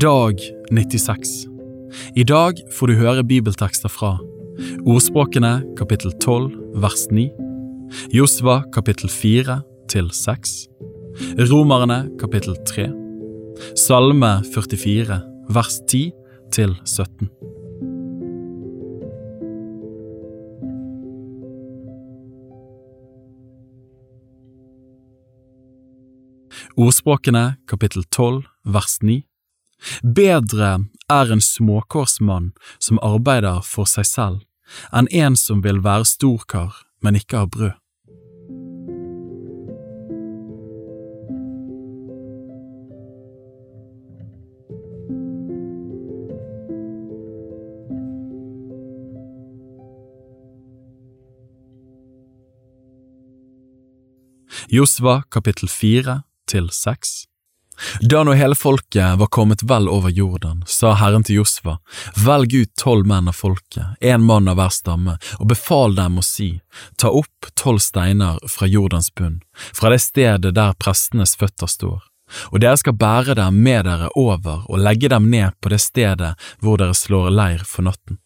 Dag 96 I dag får du høre bibeltekster fra Ordspråkene kapittel 12 vers 9 Josva kapittel 4 til 6 Romerne kapittel 3 Salme 44 vers 10 til 17 Ordspråkene kapittel 12 vers 9 Bedre er en småkårsmann som arbeider for seg selv, enn en som vil være storkar, men ikke har brød. Josva kapittel 4 til 6 Da nå hele folket var kommet vel over Jordan, sa Herren til Josva, velg ut tolv menn av folket, en mann av hver stamme, og befal dem å si, ta opp tolv steiner fra Jordans bunn, fra det stedet der prestenes føtter står, og dere skal bære dem med dere over og legge dem ned på det stedet hvor dere slår leir for natten.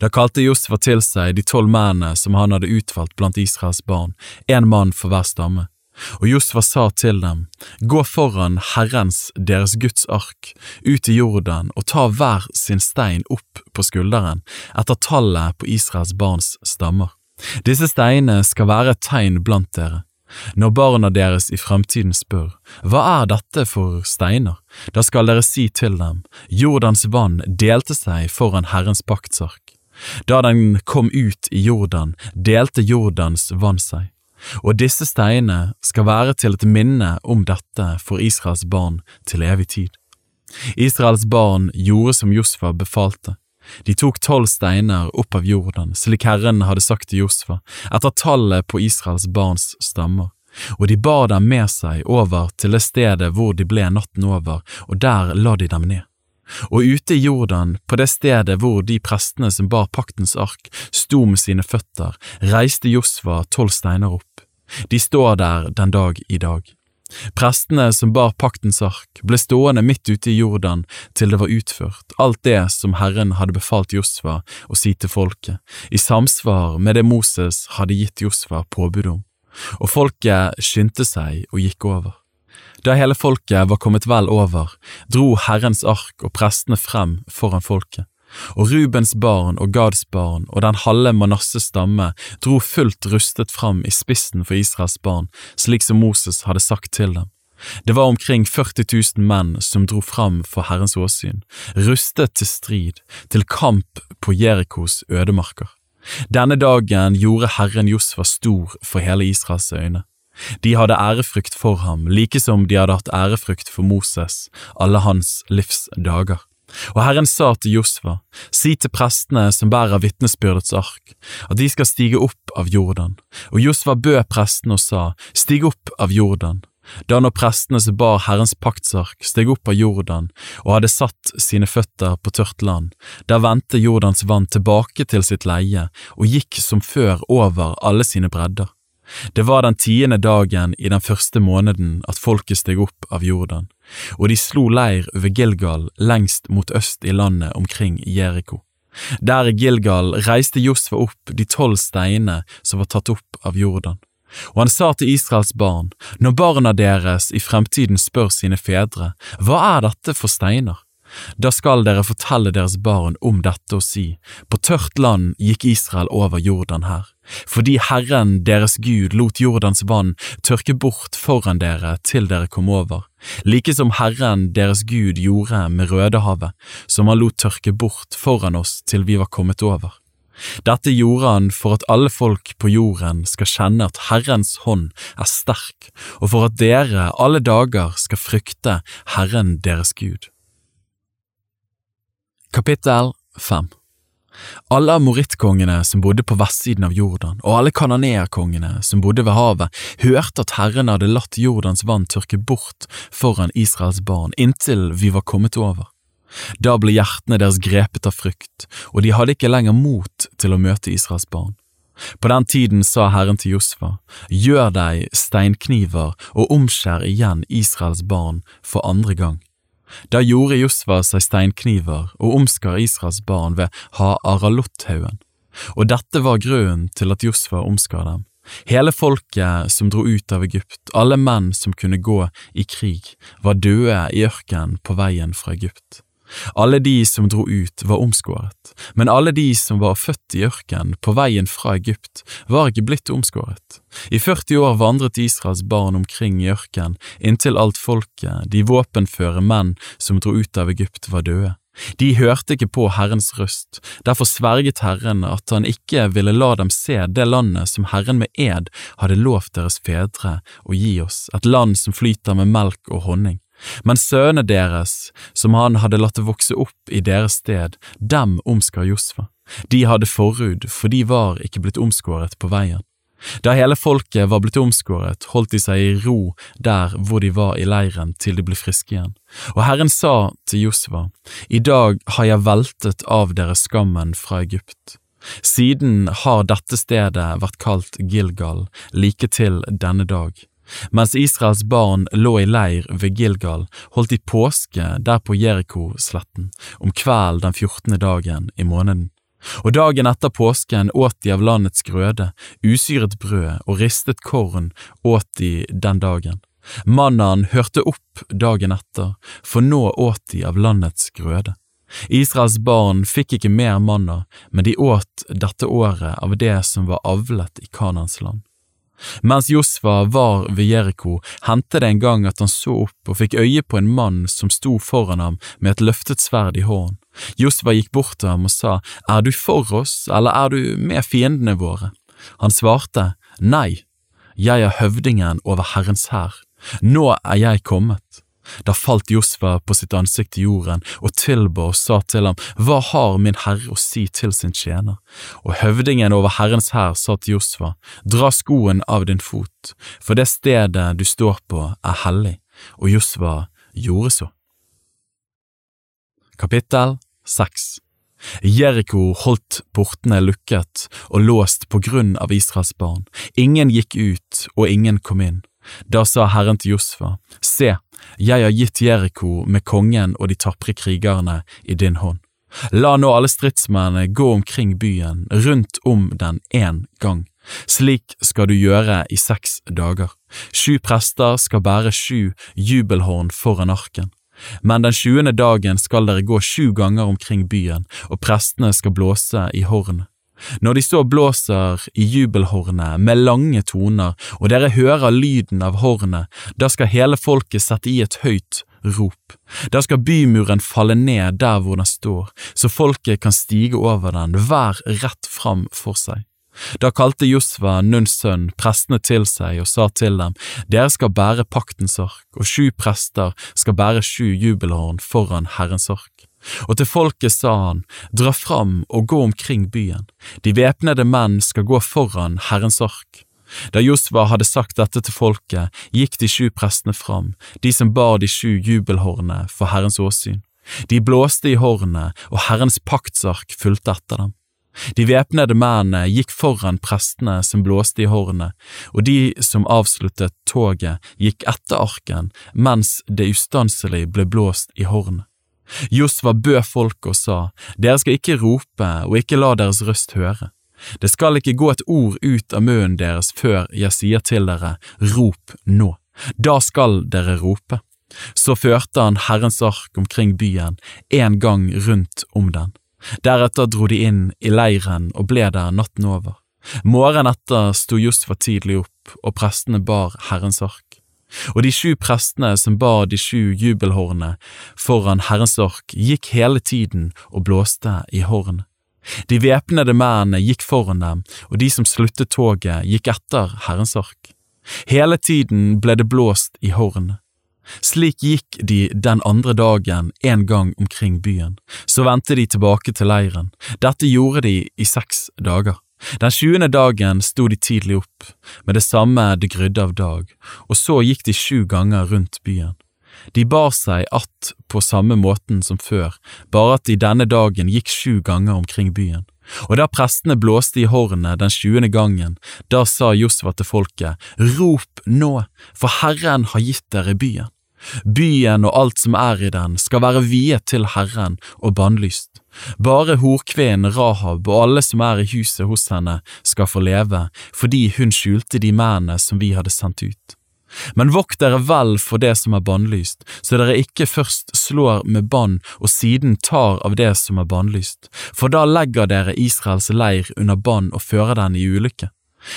Da kalte Josfa til seg de tolv mennene som han hadde utvalgt blant Israels barn, en mann for hver stamme. Og Josfa sa til dem, Gå foran Herrens, deres Guds ark, ut i Jordan og ta hver sin stein opp på skulderen, etter tallet på Israels barns stammer. Disse steinene skal være et tegn blant dere. Når barna deres i fremtiden spør, Hva er dette for steiner? Da skal dere si til dem, Jordans vann delte seg foran Herrens paktsark. Da den kom ut i Jordan, delte Jordans vann seg. Og disse steinene skal være til et minne om dette for Israels barn til evig tid. Israels barn gjorde som Josfa befalte. De tok tolv steiner opp av jorden, slik Herren hadde sagt til Josfa, etter tallet på Israels barns stammer, og de bar dem med seg over til det stedet hvor de ble natten over, og der la de dem ned. Og ute i Jordan, på det stedet hvor de prestene som bar paktens ark, sto med sine føtter, reiste Josva tolv steiner opp. De står der den dag i dag. Prestene som bar paktens ark, ble stående midt ute i Jordan til det var utført, alt det som Herren hadde befalt Josva å si til folket, i samsvar med det Moses hadde gitt Josva påbud om. Og folket skyndte seg og gikk over. Da hele folket var kommet vel over, dro Herrens ark og prestene frem foran folket, og Rubens barn og Gads barn og den halve Manasses stamme dro fullt rustet fram i spissen for Israels barn, slik som Moses hadde sagt til dem. Det var omkring 40 000 menn som dro fram for Herrens åsyn, rustet til strid, til kamp på Jerikos ødemarker. Denne dagen gjorde Herren Josfa stor for hele Israels øyne. De hadde ærefrykt for ham, like som de hadde hatt ærefrykt for Moses alle hans livs dager. Og Herren sa til Josfa, si til prestene som bærer vitnesbyrdets ark, at de skal stige opp av Jordan. Og Josfa bød prestene og sa, stig opp av Jordan. Da når prestene som bar Herrens paktsark steg opp av Jordan og hadde satt sine føtter på tørt land, der vendte Jordans vann tilbake til sitt leie og gikk som før over alle sine bredder. Det var den tiende dagen i den første måneden at folket steg opp av Jordan, og de slo leir over Gilgal lengst mot øst i landet omkring Jeriko. Der i Gilgal reiste Josfa opp de tolv steinene som var tatt opp av Jordan. Og han sa til Israels barn, når barna deres i fremtiden spør sine fedre, hva er dette for steiner? Da skal dere fortelle deres barn om dette og si, på tørt land gikk Israel over Jordan her, fordi Herren deres Gud lot Jordans vann tørke bort foran dere til dere kom over, like som Herren deres Gud gjorde med Rødehavet, som han lot tørke bort foran oss til vi var kommet over. Dette gjorde han for at alle folk på jorden skal kjenne at Herrens hånd er sterk, og for at dere alle dager skal frykte Herren deres Gud. Kapittel 5 Alle amorittkongene som bodde på vestsiden av Jordan, og alle kananeerkongene som bodde ved havet, hørte at Herren hadde latt Jordans vann tørke bort foran Israels barn inntil vi var kommet over. Da ble hjertene deres grepet av frykt, og de hadde ikke lenger mot til å møte Israels barn. På den tiden sa Herren til Josfa, gjør deg steinkniver og omskjær igjen Israels barn for andre gang. Da gjorde Josva seg steinkniver og omskar Israels barn ved Ha-Aralotthaugen, og dette var grunnen til at Josva omskar dem. Hele folket som dro ut av Egypt, alle menn som kunne gå i krig, var døde i ørkenen på veien fra Egypt. Alle de som dro ut var omskåret, men alle de som var født i ørkenen på veien fra Egypt, var ikke blitt omskåret. I 40 år vandret Israels barn omkring i ørkenen inntil alt folket, de våpenføre menn som dro ut av Egypt, var døde. De hørte ikke på Herrens røst, derfor sverget Herren at han ikke ville la dem se det landet som Herren med ed hadde lovt deres fedre å gi oss, et land som flyter med melk og honning. Men sønnene deres, som han hadde latt vokse opp i deres sted, dem omskar Josfa. De hadde forhud, for de var ikke blitt omskåret på veien. Da hele folket var blitt omskåret, holdt de seg i ro der hvor de var i leiren til de ble friske igjen. Og Herren sa til Josva, I dag har jeg veltet av dere skammen fra Egypt. Siden har dette stedet vært kalt Gilgal, like til denne dag. Mens Israels barn lå i leir ved Gilgal, holdt de påske der på Jeriko-sletten, om kvelden den fjortende dagen i måneden. Og dagen etter påsken åt de av landets grøde, usyret brød og ristet korn åt de den dagen. Mannen hørte opp dagen etter, for nå åt de av landets grøde. Israels barn fikk ikke mer manna, men de åt dette året av det som var avlet i Kanans land. Mens Josfa var ved Jeriko, hendte det en gang at han så opp og fikk øye på en mann som sto foran ham med et løftet sverd i hånden. Josfa gikk bort til ham og sa, Er du for oss, eller er du med fiendene våre? Han svarte, Nei, jeg er høvdingen over Herrens hær, nå er jeg kommet. Da falt Josfa på sitt ansikt i jorden og tilba og sa til ham, Hva har min herre å si til sin tjener? Og høvdingen over Herrens hær sa til Josfa, Dra skoen av din fot, for det stedet du står på er hellig. Og Josfa gjorde så. Kapittel 6 Jeriko holdt portene lukket og låst på grunn av Israels barn. Ingen gikk ut og ingen kom inn. Da sa Herren til Josfa, Se, jeg har gitt Jeriko med kongen og de tapre krigerne i din hånd. La nå alle stridsmennene gå omkring byen, rundt om den én gang. Slik skal du gjøre i seks dager. Sju prester skal bære sju jubelhorn foran arken. Men den sjuende dagen skal dere gå sju ganger omkring byen, og prestene skal blåse i hornet. Når de så blåser i jubelhornet med lange toner, og dere hører lyden av hornet, da skal hele folket sette i et høyt rop. Da skal bymuren falle ned der hvor den står, så folket kan stige over den, hver rett fram for seg. Da kalte Josva, Nuns sønn, prestene til seg og sa til dem, Dere skal bære paktens ark, og sju prester skal bære sju jubelhorn foran Herrens ark. Og til folket sa han, dra fram og gå omkring byen, de væpnede menn skal gå foran Herrens ark. Da Josva hadde sagt dette til folket, gikk de sju prestene fram, de som bar de sju jubelhornene for Herrens åsyn. De blåste i hornet, og Herrens paktsark fulgte etter dem. De væpnede mennene gikk foran prestene som blåste i hornet, og de som avsluttet toget, gikk etter arken mens det ustanselig ble blåst i hornet. Josva bød folket og sa, Dere skal ikke rope og ikke la deres røst høre. Det skal ikke gå et ord ut av munnen deres før jeg sier til dere, rop nå. Da skal dere rope. Så førte han Herrens ark omkring byen, en gang rundt om den. Deretter dro de inn i leiren og ble der natten over. Morgenen etter sto Josfa tidlig opp, og prestene bar Herrens ark. Og de sju prestene som bar de sju jubelhornene foran Herrens ork, gikk hele tiden og blåste i horn. De væpnede mennene gikk foran dem, og de som sluttet toget, gikk etter Herrens ork. Hele tiden ble det blåst i horn. Slik gikk de den andre dagen en gang omkring byen, så vendte de tilbake til leiren. Dette gjorde de i seks dager. Den tjuende dagen sto de tidlig opp, med det samme det grydde av dag, og så gikk de sju ganger rundt byen. De bar seg att på samme måten som før, bare at de denne dagen gikk sju ganger omkring byen. Og da prestene blåste i hornet den tjuende gangen, da sa Josva til folket, Rop nå, for Herren har gitt dere byen. Byen og alt som er i den skal være viet til Herren og bannlyst. Bare horkvinnen Rahab og alle som er i huset hos henne skal få leve, fordi hun skjulte de mennene som vi hadde sendt ut. Men vokt dere vel for det som er bannlyst, så dere ikke først slår med bann og siden tar av det som er bannlyst, for da legger dere Israels leir under bann og fører den i ulykke.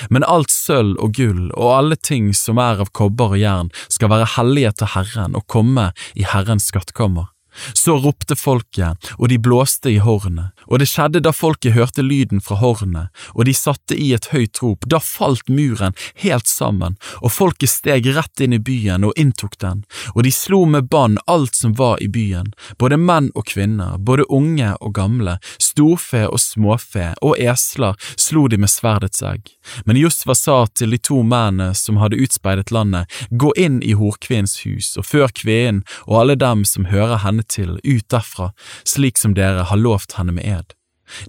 Men alt sølv og gull og alle ting som er av kobber og jern skal være hellige til Herren og komme i Herrens skattkammer. Så ropte folket, og de blåste i hornet, og det skjedde da folket hørte lyden fra hornet, og de satte i et høyt rop, da falt muren helt sammen, og folket steg rett inn i byen og inntok den, og de slo med bann alt som var i byen, både menn og kvinner, både unge og gamle, storfe og småfe, og esler slo de med sverdets egg. Men Josva sa til de to mennene som hadde utspeidet landet, gå inn i horkvinnens hus og før kvinnen og alle dem som hører henne til ut derfra, slik som dere har lovt henne med ed.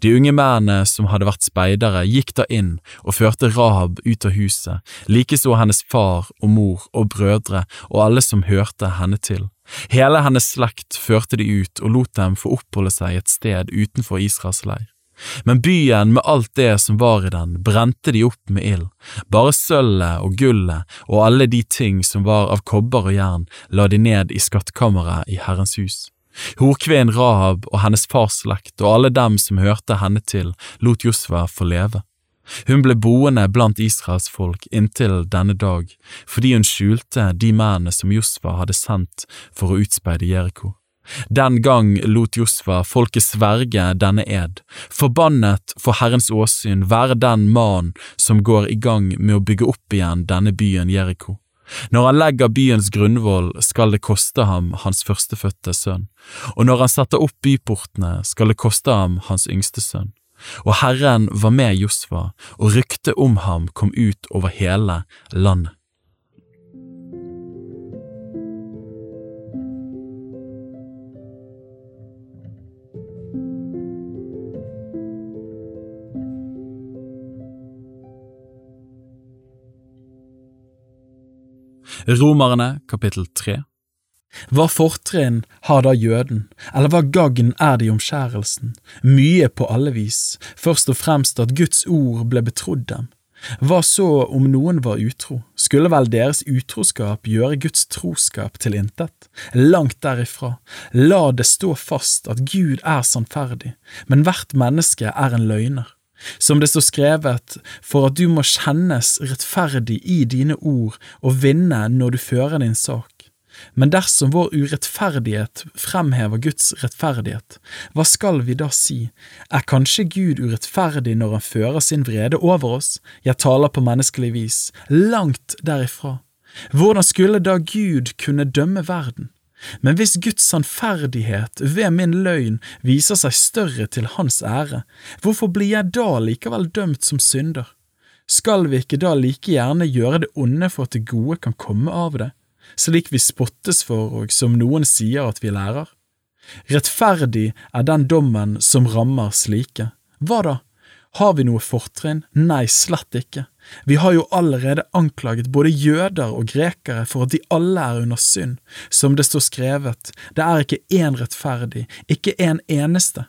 De unge mennene som hadde vært speidere, gikk da inn og førte Rahab ut av huset, likeså hennes far og mor og brødre og alle som hørte henne til. Hele hennes slekt førte de ut og lot dem få oppholde seg et sted utenfor Israels leir. Men byen med alt det som var i den, brente de opp med ild. Bare sølvet og gullet og alle de ting som var av kobber og jern, la de ned i skattkammeret i Herrens hus. Horkvinnen Rahab og hennes fars slekt og alle dem som hørte henne til, lot Josva få leve. Hun ble boende blant Israels folk inntil denne dag, fordi hun skjulte de mennene som Josva hadde sendt for å utspeide Jeriko. Den gang lot Josva folket sverge denne ed, forbannet for Herrens åsyn være den mannen som går i gang med å bygge opp igjen denne byen Jeriko. Når han legger byens grunnvoll, skal det koste ham hans førstefødte sønn, og når han setter opp byportene, skal det koste ham hans yngste sønn. Og Herren var med Josfa, og ryktet om ham kom ut over hele landet. Romerne kapittel 3 Hva fortrinn har da jøden, eller hva gagn er det i omskjærelsen? Mye på alle vis, først og fremst at Guds ord ble betrodd dem. Hva så om noen var utro, skulle vel deres utroskap gjøre Guds troskap til intet? Langt derifra, la det stå fast at Gud er sannferdig, men hvert menneske er en løgner. Som det står skrevet, for at du må kjennes rettferdig i dine ord og vinne når du fører din sak. Men dersom vår urettferdighet fremhever Guds rettferdighet, hva skal vi da si, er kanskje Gud urettferdig når han fører sin vrede over oss, jeg taler på menneskelig vis, langt derifra. Hvordan skulle da Gud kunne dømme verden? Men hvis Guds sannferdighet ved min løgn viser seg større til Hans ære, hvorfor blir jeg da likevel dømt som synder? Skal vi ikke da like gjerne gjøre det onde for at det gode kan komme av det, slik vi spottes for og som noen sier at vi lærer? Rettferdig er den dommen som rammer slike. Hva da? Har vi noe fortrinn? Nei, slett ikke. Vi har jo allerede anklaget både jøder og grekere for at de alle er under synd. Som det står skrevet, det er ikke én rettferdig, ikke en eneste.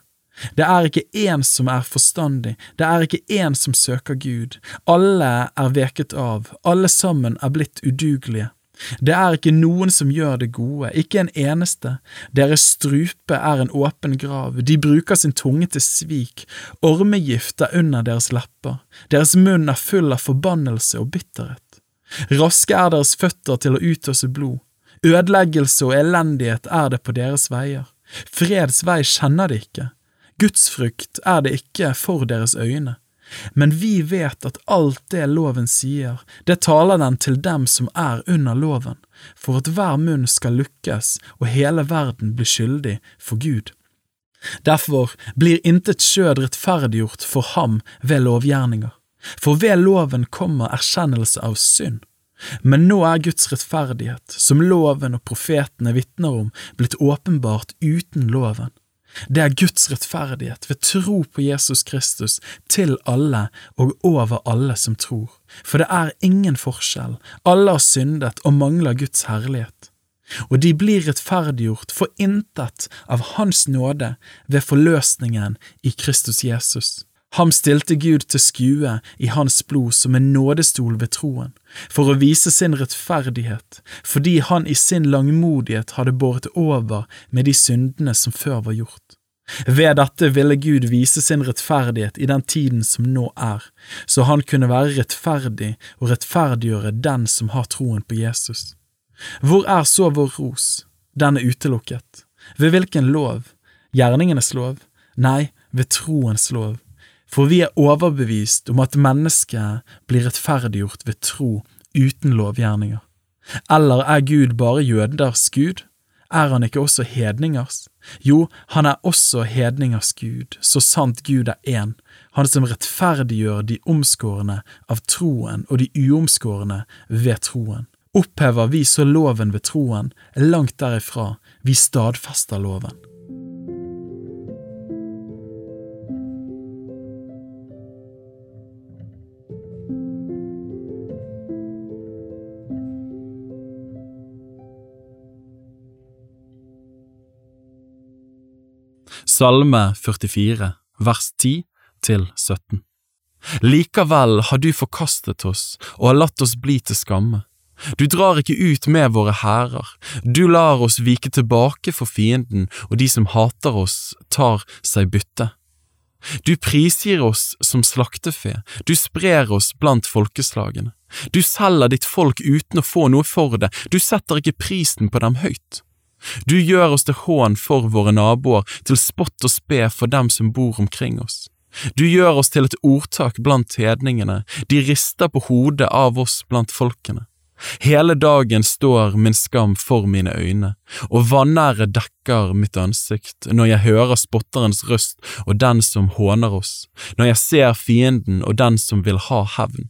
Det er ikke én som er forstandig, det er ikke én som søker Gud. Alle er veket av, alle sammen er blitt udugelige. Det er ikke noen som gjør det gode, ikke en eneste. Deres strupe er en åpen grav, de bruker sin tunge til svik, ormegift er under deres lepper, deres munn er full av forbannelse og bitterhet. Raske er deres føtter til å utøse blod, ødeleggelse og elendighet er det på deres veier, freds vei kjenner de ikke, gudsfrykt er det ikke for deres øyne. Men vi vet at alt det loven sier, det taler den til dem som er under loven, for at hver munn skal lukkes og hele verden blir skyldig for Gud. Derfor blir intet skjød rettferdiggjort for ham ved lovgjerninger, for ved loven kommer erkjennelse av synd. Men nå er Guds rettferdighet, som loven og profetene vitner om, blitt åpenbart uten loven det er Guds rettferdighet ved tro på Jesus Kristus til alle og over alle som tror, for det er ingen forskjell, alle har syndet og mangler Guds herlighet. og de blir rettferdiggjort for intet av Hans nåde ved forløsningen i Kristus Jesus. Ham stilte Gud til skue i hans blod som en nådestol ved troen, for å vise sin rettferdighet, fordi han i sin langmodighet hadde båret over med de syndene som før var gjort. Ved dette ville Gud vise sin rettferdighet i den tiden som nå er, så han kunne være rettferdig og rettferdiggjøre den som har troen på Jesus. Hvor er så vår ros? Den er utelukket. Ved hvilken lov? Gjerningenes lov? Nei, ved troens lov. For vi er overbevist om at mennesket blir rettferdiggjort ved tro uten lovgjerninger. Eller er Gud bare jøders Gud? Er han ikke også hedningers? Jo, han er også hedningers Gud, så sant Gud er én, han som rettferdiggjør de omskårne av troen og de uomskårne ved troen. Opphever vi så loven ved troen, langt derifra, vi stadfester loven. Salme 44, vers 10 til 17. Likevel har du forkastet oss og har latt oss bli til skamme. Du drar ikke ut med våre hærer, du lar oss vike tilbake for fienden, og de som hater oss, tar seg bytte. Du prisgir oss som slaktefe, du sprer oss blant folkeslagene. Du selger ditt folk uten å få noe for det, du setter ikke prisen på dem høyt. Du gjør oss til hån for våre naboer, til spott og spe for dem som bor omkring oss. Du gjør oss til et ordtak blant hedningene, de rister på hodet av oss blant folkene. Hele dagen står min skam for mine øyne, og vanære dekker mitt ansikt når jeg hører spotterens røst og den som håner oss, når jeg ser fienden og den som vil ha hevn.